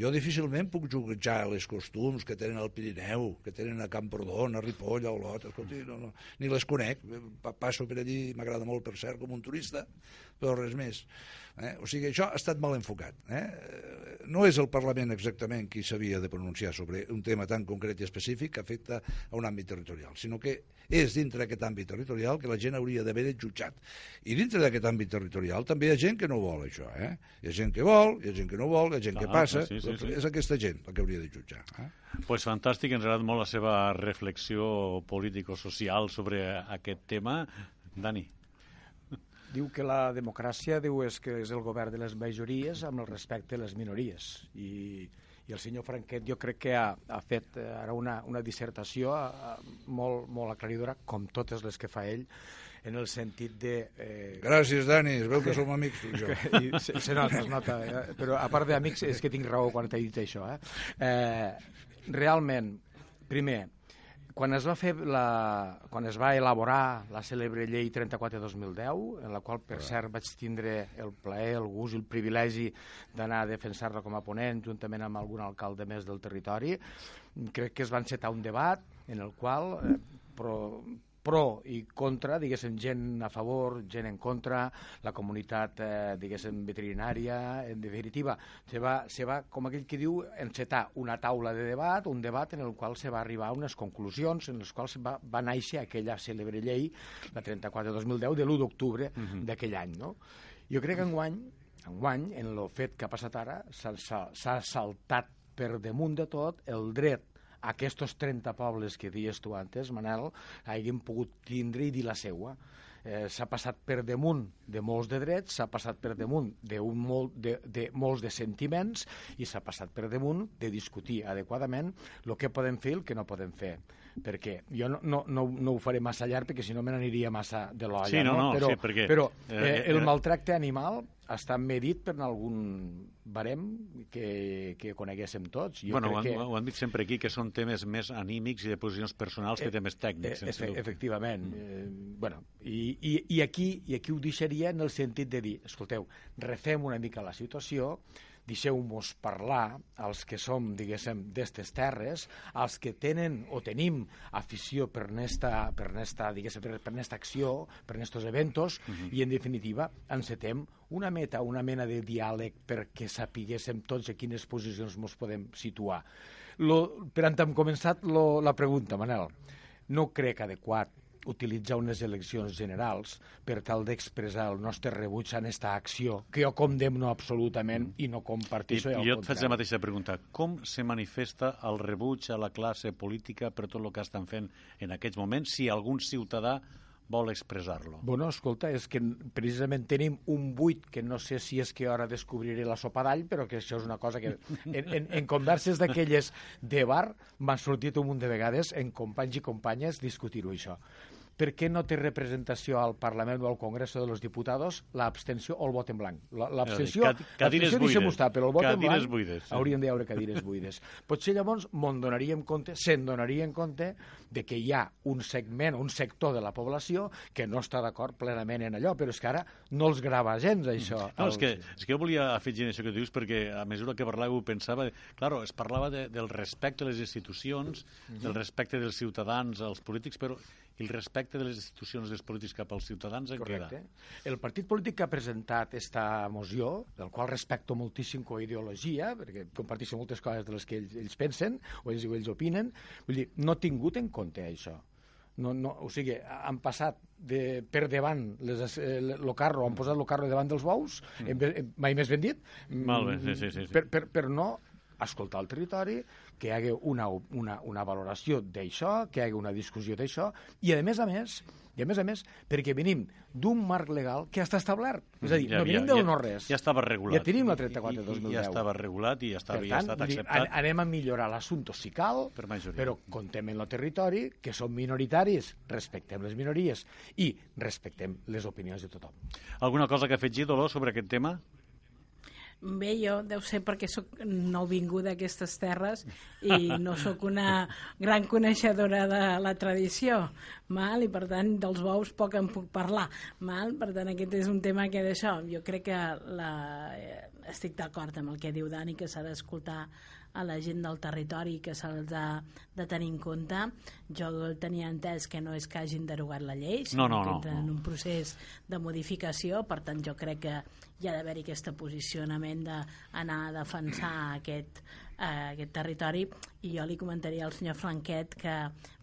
Jo difícilment puc jutjar les costums que tenen al Pirineu, que tenen a Camprodon, a Ripoll, a Olot, escolti, no, no, ni les conec. Passo per allí, m'agrada molt, per cert, com un turista, però res més. Eh? O sigui, això ha estat mal enfocat. Eh? No és el Parlament exactament qui s'havia de pronunciar sobre un tema tan concret i específic que afecta a un àmbit territorial, sinó que és dintre d'aquest àmbit territorial que la gent hauria d'haver jutjat. I dintre d'aquest àmbit territorial també hi ha gent que no vol això. Eh? Hi ha gent que vol, hi ha gent que no vol, hi ha gent ah, que passa. Sí, sí, sí. És aquesta gent la que hauria de jutjar. Eh? Pues fantàstic, ens ha agradat molt la seva reflexió político-social sobre aquest tema. Dani diu que la democràcia diu és que és el govern de les majories amb el respecte a les minories i, i el senyor Franquet jo crec que ha, ha fet eh, ara una, una dissertació a, a, molt, molt aclaridora com totes les que fa ell en el sentit de... Eh... Gràcies, Dani, es veu que som amics tu i jo. I se, se nota, es nota, eh? però a part d'amics és que tinc raó quan t'he dit això. Eh? Eh, realment, primer, quan es va fer la, quan es va elaborar la cèlebre llei 34-2010, en la qual, per cert, vaig tindre el plaer, el gust i el privilegi d'anar a defensar-la com a ponent, juntament amb algun alcalde més del territori, crec que es va encetar un debat en el qual eh, però, pro i contra, diguéssim, gent a favor, gent en contra, la comunitat, eh, diguéssim, veterinària, en definitiva, se va, se va, com aquell que diu, encetar una taula de debat, un debat en el qual se va arribar a unes conclusions en les quals va, va néixer aquella cèlebre llei, la 34-2010, de l'1 d'octubre uh -huh. d'aquell any, no? Jo crec que enguany, enguany, en el fet que ha passat ara, s'ha saltat per damunt de tot el dret aquests 30 pobles que dies tu antes, Manel, hagin pogut tindre i dir la seua. Eh, s'ha passat per damunt de molts de drets, s'ha passat per damunt de, un molt, de, de molts de sentiments i s'ha passat per damunt de discutir adequadament el que podem fer i el que no podem fer perquè jo no, no, no, no ho faré massa llarg perquè si no me n'aniria massa de l'olla sí, no, no, però, sí, perquè, però eh, eh, el maltracte animal està medit per algun barem que, que coneguéssim tots. Jo bueno, crec ho, que... ho han dit sempre aquí, que són temes més anímics i de posicions personals eh, que temes tècnics. Eh, efe, efectivament. Mm. Eh, bueno, i, i, i, aquí, I aquí ho deixaria en el sentit de dir, escolteu, refem una mica la situació, deixeu-nos parlar, els que som, diguéssim, d'estes terres, els que tenen o tenim afició per nesta, per nesta, diguéssim, per, per nesta acció, per nestos eventos, uh -huh. i en definitiva encetem una meta, una mena de diàleg perquè sapiguéssim tots a quines posicions ens podem situar. Lo, per tant, hem començat lo, la pregunta, Manel. No crec adequat utilitzar unes eleccions generals per tal d'expressar el nostre rebuig a aquesta acció, que jo condemno absolutament i no comparteixo. I, i jo et faig la mateixa pregunta. Com se manifesta el rebuig a la classe política per tot el que estan fent en aquests moments si algun ciutadà vol expressar-lo. Bueno, escolta, és que precisament tenim un buit que no sé si és que ara descobriré la sopa d'all, però que això és una cosa que en, en, en converses d'aquelles de bar m'ha sortit un munt de vegades en companys i companyes discutir-ho això per què no té representació al Parlament o al Congrés de los Diputats l'abstenció o el vot en blanc? L'abstenció, cadires buides. Estar, però el vot cadires en blanc buides, sí. haurien d'haure cadires buides. Potser llavors me'n donaríem compte, se'n donaríem compte de que hi ha un segment, un sector de la població que no està d'acord plenament en allò, però és que ara no els grava gens, això. No, és que, és que jo volia afegir això que dius perquè a mesura que parlàveu pensava... Claro, es parlava de, del respecte a les institucions, -huh. del respecte dels ciutadans als polítics, però el respecte de les institucions dels polítics cap als ciutadans en Correcte. queda. El partit polític que ha presentat aquesta moció, del qual respecto moltíssim com a ideologia, perquè comparteixo moltes coses de les que ells, ells pensen o ells, o ells opinen, vull dir, no ha tingut en compte això. No, no, o sigui, han passat de, per davant les, el, el carro, han posat el carro davant dels bous, mm. mai més ben dit, Molt bé, sí, sí, sí, sí. Per, per, per no escoltar el territori, que hi hagi una, una, una valoració d'això, que hi hagi una discussió d'això, i a més a més, i a més a més, perquè venim d'un marc legal que ja està establert. És a dir, ja, no venim ja, del ja, no-res. Ja estava regulat. Ja tenim la 34 2010. Ja estava regulat i ja estava, per tant, ja estat acceptat. An anem a millorar l'assumpte si cal, per però contem en el territori, que som minoritaris, respectem les minories i respectem les opinions de tothom. Alguna cosa que ha fet Dolors, sobre aquest tema? Bé, jo deu ser perquè sóc nouvinguda a aquestes terres i no sóc una gran coneixedora de la tradició, mal, i per tant dels bous poc en puc parlar. Mal, per tant aquest és un tema que d'això, jo crec que la, estic d'acord amb el que diu Dani, que s'ha d'escoltar a la gent del territori que se'ls ha de tenir en compte. Jo tenia entès que no és que hagin derogat la llei, sinó No, no, que no, en un procés de modificació, per tant jo crec que hi ha d'haver-hi aquest posicionament d'anar a defensar aquest, eh, aquest territori i jo li comentaria al senyor Franquet que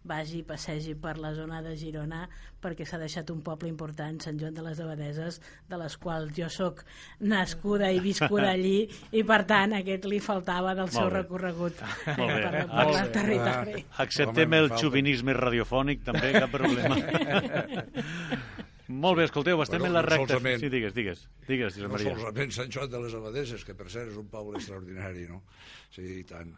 vagi i passegi per la zona de Girona perquè s'ha deixat un poble important, Sant Joan de les Abadeses, de les quals jo sóc nascuda i viscuda allí i per tant aquest li faltava del seu Molt bé. recorregut Molt per, bé. per, Molt el bé. territori. Acceptem el xovinisme radiofònic, també, cap problema. Molt bé, escolteu, estem Bueno, en la no recta... solament- Sí, digues, digues. Digues, Josep No Maria. solament Sant Joan de les Abadeses, que per cert és un poble extraordinari, no? Sí, i tant.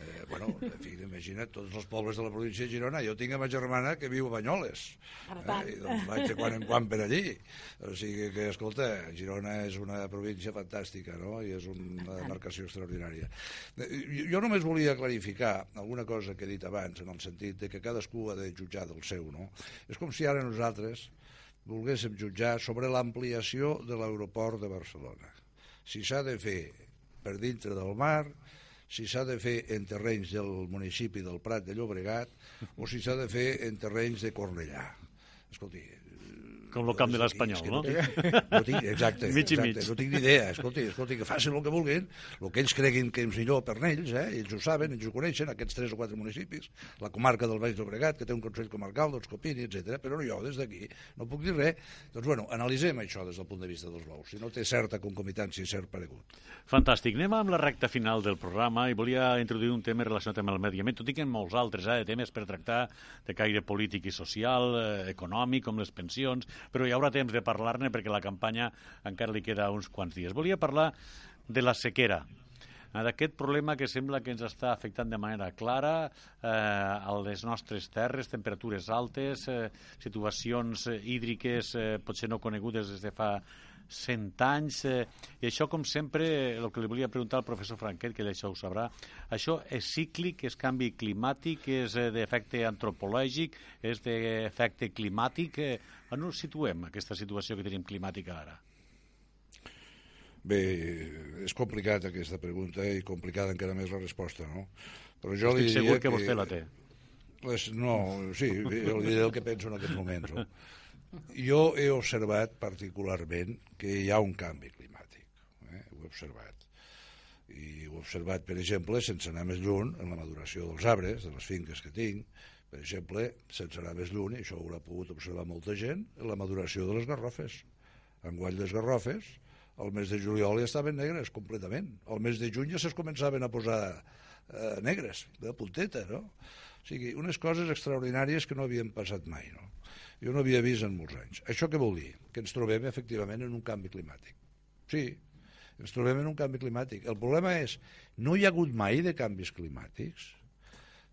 Eh, bueno, en fi, imagina't, tots els pobles de la província de Girona. Jo tinc a ma germana que viu a Banyoles. Per tant. Eh, i doncs vaig de quan en quan per allí. O sigui que, escolta, Girona és una província fantàstica, no? I és una demarcació extraordinària. Eh, Jo, jo només volia clarificar alguna cosa que he dit abans, en el sentit de que cadascú ha de jutjar del seu, no? És com si ara nosaltres volguéssim jutjar sobre l'ampliació de l'aeroport de Barcelona. Si s'ha de fer per dintre del mar, si s'ha de fer en terrenys del municipi del Prat de Llobregat o si s'ha de fer en terrenys de Cornellà. Escolti, Com el camp de l'Espanyol, no? Tinc, no tinc, exacte, Mig i exacte, mig. no tinc ni idea. Escolti, escolti, que facin el que vulguin, el que ells creguin que és millor per ells, eh? ells ho saben, ells ho coneixen, aquests tres o quatre municipis, la comarca del Baix Llobregat, que té un Consell Comarcal, doncs que opini, etc. però jo des d'aquí no puc dir res. Doncs bueno, analitzem això des del punt de vista dels bous, si no té certa concomitància i cert paregut. Fantàstic. Anem amb la recta final del programa i volia introduir un tema relacionat amb el medi ambient, tot i que ha molts altres eh, temes per tractar de caire polític i social, eh, econòmic, com les pensions, però hi haurà temps de parlar-ne perquè la campanya encara li queda uns quants dies. Volia parlar de la sequera, eh, d'aquest problema que sembla que ens està afectant de manera clara eh, a les nostres terres, temperatures altes, eh, situacions eh, hídriques eh, potser no conegudes des de fa 100 anys, eh, i això, com sempre, el que li volia preguntar al professor Franquet, que això ho sabrà, això és cíclic, és canvi climàtic, és eh, d'efecte antropològic, és d'efecte climàtic, eh, on ens situem, aquesta situació que tenim climàtica ara? Bé, és complicat aquesta pregunta i complicada encara més la resposta, no? Però jo li Estic diria segur que vostè la té. Les, no, sí, jo li diré el que penso en aquests moments. No? Jo he observat particularment que hi ha un canvi climàtic. Eh? Ho he observat. I ho he observat, per exemple, sense anar més lluny, en la maduració dels arbres, de les finques que tinc, per exemple, sense anar més lluny, això ho haurà pogut observar molta gent, en la maduració de les garrofes. Enguany les garrofes, al mes de juliol ja estaven negres completament. Al mes de juny ja se's començaven a posar eh, negres, de punteta, no? O sigui, unes coses extraordinàries que no havien passat mai, no? Jo no havia vist en molts anys. Això què vol dir? Que ens trobem efectivament en un canvi climàtic. Sí, ens trobem en un canvi climàtic. El problema és, no hi ha hagut mai de canvis climàtics?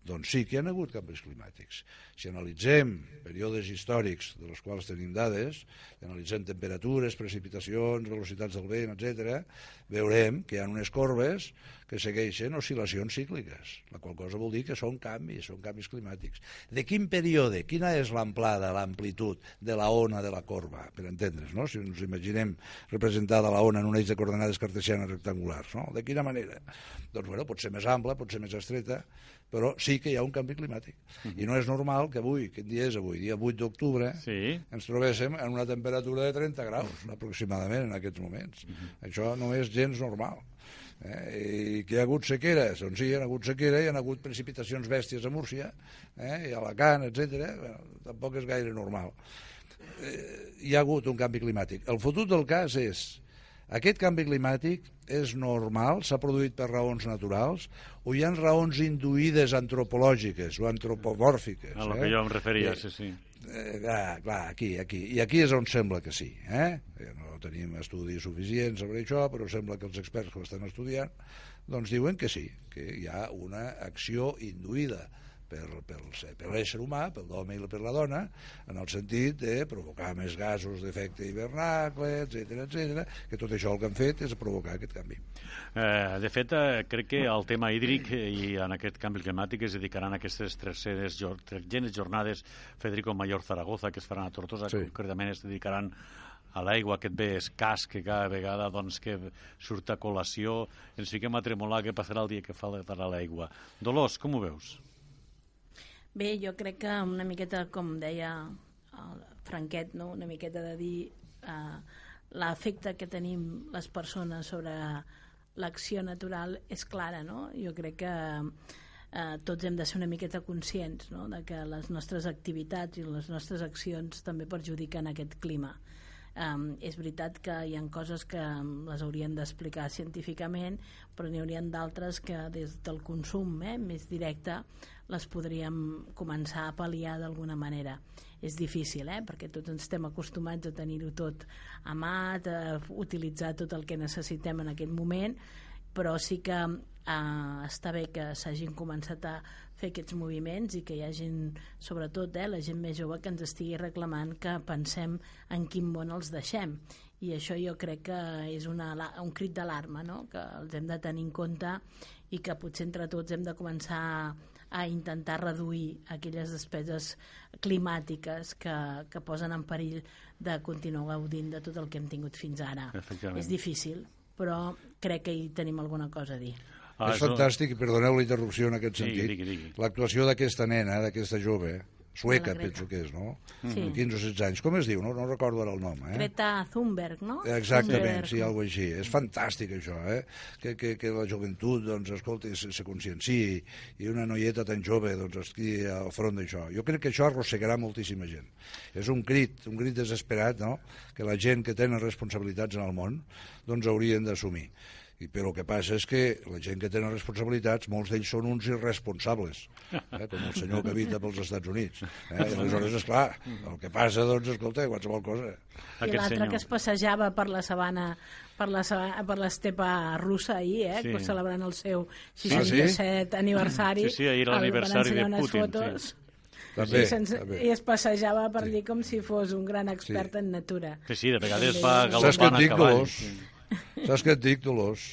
Doncs sí que hi ha hagut canvis climàtics. Si analitzem períodes històrics de els quals tenim dades, analitzem temperatures, precipitacions, velocitats del vent, etc., veurem que hi ha unes corbes que segueixen oscil·lacions cícliques, la qual cosa vol dir que són canvis, són canvis climàtics. De quin període, quina és l'amplada, l'amplitud de la ona de la corba, per entendre's, no? Si ens imaginem representada la ona en un eix de coordenades cartesianes rectangulars, no? De quina manera? Doncs, bueno, pot ser més ampla, pot ser més estreta, però sí que hi ha un canvi climàtic. I no és normal que avui, quin dia és avui, dia 8 d'octubre, Sí. ens trobéssim en una temperatura de 30 graus, aproximadament, en aquests moments. Això no és gens normal. Eh? I que hi ha hagut sequeres? Doncs sí, hi ha hagut sequera, hi ha hagut precipitacions bèsties a Múrcia, eh? i a Alacant, etc. Bueno, tampoc és gaire normal. Eh, hi ha hagut un canvi climàtic. El fotut del cas és aquest canvi climàtic és normal, s'ha produït per raons naturals, o hi ha raons induïdes antropològiques o antropomòrfiques? A lo eh? que jo em referia, Eh, sí, sí. Eh, clar, clar, aquí, aquí. I aquí és on sembla que sí. Eh? Eh, No tenim estudis suficients sobre això, però sembla que els experts que ho estan estudiant doncs diuen que sí, que hi ha una acció induïda per, per, per l'ésser humà, pel l'home i per la dona, en el sentit de provocar més gasos d'efecte hivernacle, etc etc, que tot això el que han fet és provocar aquest canvi. Eh, de fet, eh, crec que al tema hídric eh, i en aquest canvi climàtic es dedicaran aquestes terceres tretzenes jornades Federico Mayor Zaragoza, que es faran a Tortosa, Sí. sí. concretament es dedicaran a l'aigua, aquest bé escàs que cada vegada doncs, que surt a col·lació, ens fiquem a tremolar què passarà el dia que faltarà l'aigua. Dolors, com ho veus? Bé, jo crec que una miqueta, com deia el Franquet, no? una miqueta de dir eh, l'efecte que tenim les persones sobre l'acció natural és clara, no? Jo crec que eh, tots hem de ser una miqueta conscients no? de que les nostres activitats i les nostres accions també perjudiquen aquest clima. Um, és veritat que hi ha coses que les haurien d'explicar científicament, però n'hi haurien d'altres que des del consum eh, més directe les podríem començar a pal·liar d'alguna manera. És difícil, eh, perquè tots ens estem acostumats a tenir-ho tot a mà, a utilitzar tot el que necessitem en aquest moment, però sí que eh, està bé que s'hagin començat a fer aquests moviments i que hi hagin, sobretot eh, la gent més jove que ens estigui reclamant que pensem en quin món els deixem i això jo crec que és una, un crit d'alarma no? que els hem de tenir en compte i que potser entre tots hem de començar a intentar reduir aquelles despeses climàtiques que, que posen en perill de continuar gaudint de tot el que hem tingut fins ara. És difícil, però crec que hi tenim alguna cosa a dir. Ah, és fantàstic, i perdoneu la interrupció en aquest sentit, l'actuació d'aquesta nena, d'aquesta jove, sueca, penso que és, no? Sí. 15 o 16 anys. Com es diu? No, no recordo ara el nom. Eh? Greta Thunberg, no? Exactament, Thunberg. sí, alguna així. És fantàstic, això, eh? Que, que, que la joventut, doncs, escolta, se, se conscienciï i una noieta tan jove, doncs, estigui al front d'això. Jo crec que això arrossegarà moltíssima gent. És un crit, un crit desesperat, no?, que la gent que tenen responsabilitats en el món, doncs, haurien d'assumir. I, però el que passa és que la gent que tenen responsabilitats, molts d'ells són uns irresponsables, eh, com el senyor que habita pels Estats Units. Eh? I aleshores, esclar, el que passa, doncs, escolta, qualsevol cosa. I l'altre que es passejava per la sabana per la, per l'estepa russa ahir, eh, sí. celebrant el seu 67 sí, sí? aniversari. Sí, sí, ahir l'aniversari de Putin. Fotos. Sí. També, sí, sense, també. I es passejava per allí com si fos un gran expert sí. en natura. Sí, sí, de vegades va galopant a cavall. Sí. Saps què et dic, Dolors?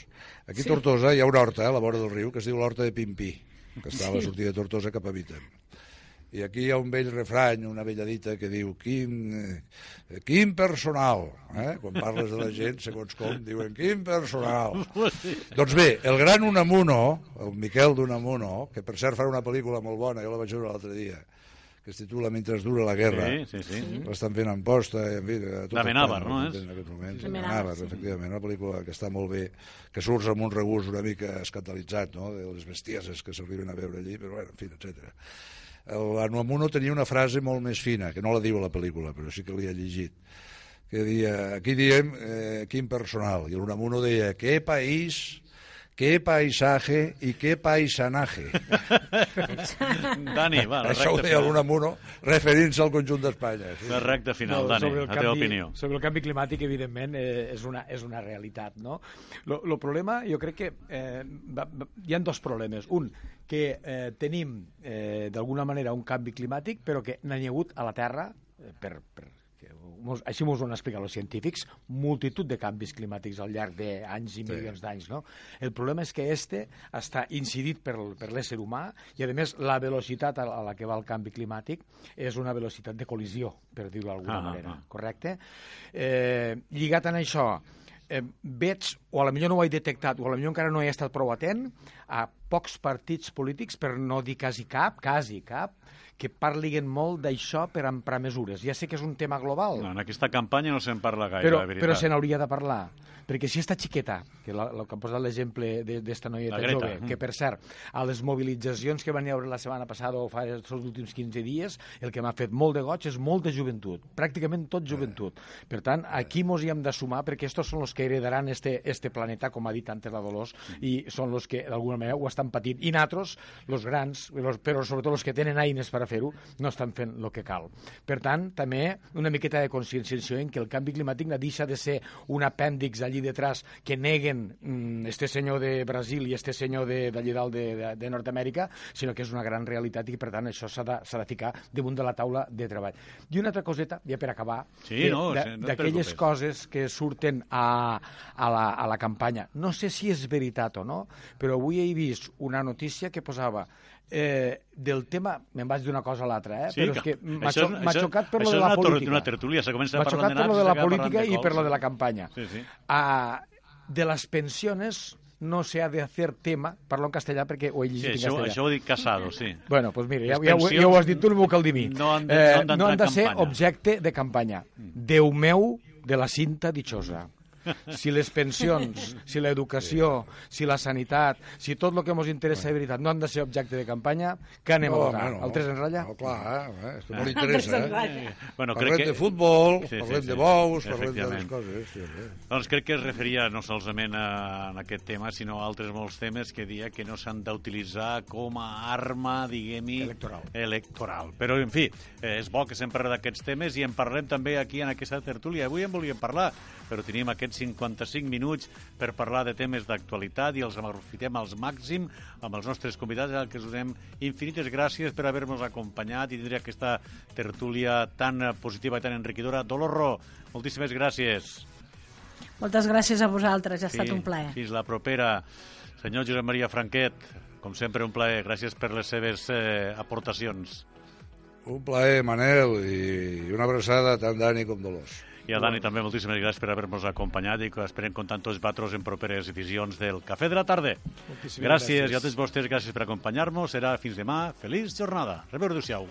Aquí a Tortosa hi ha una horta, eh, a la vora del riu, que es diu l'horta de Pimpí, que està a la sortida de Tortosa cap a Vitem. I aquí hi ha un vell refrany, una vella dita que diu quin, eh, quin personal, eh? quan parles de la gent, segons com, diuen quin personal. doncs bé, el gran Unamuno, el Miquel d'Unamuno, que per cert farà una pel·lícula molt bona, jo la vaig veure l'altre dia, que es titula Mentre dura la guerra. Sí, sí, sí. L'estan fent en posta. En fi, tot la Benàvar, no és? En aquests moments. Benàvar, sí. efectivament. Una pel·lícula que està molt bé, que surts amb un regust una mica escandalitzat, no?, de les bestieses que s'arriben a veure allí, però, bueno, en fi, etc. L'Anuamuno tenia una frase molt més fina, que no la diu a la pel·lícula, però sí que l'hi ha llegit, que dia, aquí diem eh, quin personal, i l'Unamuno deia, què país qué paisaje y qué paisanaje. Dani, va, la Això ho deia l'Unamuno referint-se al conjunt d'Espanya. Sí. La recta final, no, Dani, la teva opinió. Sobre el canvi climàtic, evidentment, eh, és, una, és una realitat. No? El problema, jo crec que eh, va, va, hi ha dos problemes. Un, que eh, tenim eh, d'alguna manera un canvi climàtic, però que n'ha hagut a la Terra eh, per, per mos, així ens ho han explicat els científics, multitud de canvis climàtics al llarg d'anys i sí. milions d'anys. No? El problema és que este està incidit per, per l'ésser humà i, a més, la velocitat a la que va el canvi climàtic és una velocitat de col·lisió, per dir-ho d'alguna ah, manera, ah. correcte? Eh, lligat en això, eh, veig, o a la millor no ho he detectat, o a la millor encara no he estat prou atent, a pocs partits polítics, per no dir quasi cap, quasi cap, que parlin molt d'això per emprar mesures. Ja sé que és un tema global. No, en aquesta campanya no se'n parla gaire, però, la veritat. Però se n'hauria de parlar. Perquè si esta xiqueta, que la, la que ha posat l'exemple d'esta noieta jove, que per cert, a les mobilitzacions que van hi haure la setmana passada o fa els últims 15 dies, el que m'ha fet molt de goig és molta joventut, pràcticament tot joventut. Per tant, aquí mos hi hem de sumar perquè estos són els que heredaran este, este planeta, com ha dit antes la Dolors, i són els que d'alguna manera ho estan patint. I nosaltres, els grans, los, però sobretot els que tenen eines per a fer-ho, no estan fent el que cal. Per tant, també una miqueta de conscienciació en que el canvi climàtic no deixa de ser un apèndix allí detrás que neguen mm, este senyor de Brasil i este senyor d'allí dalt de, de, de Nord-Amèrica, sinó que és una gran realitat i, per tant, això s'ha de, de ficar damunt de la taula de treball. I una altra coseta, ja per acabar, sí, no, d'aquelles no coses que surten a, a, la, a la campanya. No sé si és veritat o no, però avui he vist una notícia que posava eh, del tema... Me'n vaig d'una cosa a l'altra, eh? Sí, però és que m'ha això- xo- m'ha això- xocat per això lo de és la una tor- política. una tertúlia, se comença M'ha parlant xocat de per lo naps de i la política de i per lo de la campanya. Sí, sí. Ah, de les pensiones no se ha de hacer tema, parlo en castellà perquè ho he Sí, llegit en això, castellà. això ho dic Casado, sí. Bueno, doncs mira, ja, ja, ho- ja ho has dit tu, no m'ho cal dir mi. no han de- Eh, no han no han de en ser campanya. objecte de campanya. Déu meu de la cinta ditxosa. Si les pensions, si l'educació, si la sanitat, si tot el que ens interessa de veritat no han de ser objecte de campanya, què anem a votar? home, El 3 en ratlla? No, clar, eh? No El tres interessa, eh? Bueno, Parlem crec que... de futbol, Sí, sí, parlem sí. de bous, parlem de les coses. Sí, sí. Doncs crec que es referia no solament a, a aquest tema, sinó a altres molts temes que dia que no s'han d'utilitzar com a arma, diguem-hi... Electoral. Electoral. Però, en fi, eh, és bo que se'n parli d'aquests temes i en parlem també aquí en aquesta tertúlia. Avui en volíem parlar, però tenim aquests 55 minuts per parlar de temes d'actualitat i els aprofitem als màxim amb els nostres convidats, al que us donem infinites gràcies per haver-nos acompanyat i tindre aquesta tertúlia tan positiva i tan enriquidora. Dolorro, moltíssimes gràcies. Moltes gràcies a vosaltres, ha estat un plaer. Fins la propera. Senyor Josep Maria Franquet, com sempre, un plaer. Gràcies per les seves eh, aportacions. Un plaer, Manel, i una abraçada tant Dani com Dolors. I a Dani també moltíssimes gràcies per haver-nos acompanyat i que esperem comptar amb tots vosaltres en properes edicions del Cafè de la Tarda. Gràcies, gràcies. i a tots vostès gràcies per acompanyar-nos. Serà fins demà. Feliç jornada. Reveure-us-siau.